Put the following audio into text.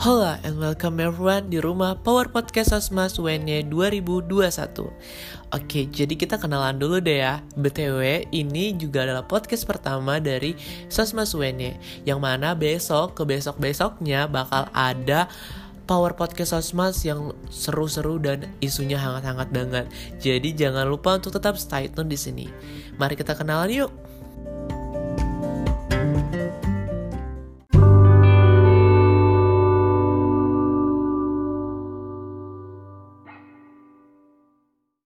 Hola and welcome everyone di rumah Power Podcast Asmas WNY 2021 Oke, jadi kita kenalan dulu deh ya. BTW, ini juga adalah podcast pertama dari Sosmas WNY Yang mana besok ke besok-besoknya bakal ada Power Podcast Sosmas yang seru-seru dan isunya hangat-hangat banget. Jadi jangan lupa untuk tetap stay tune di sini. Mari kita kenalan yuk.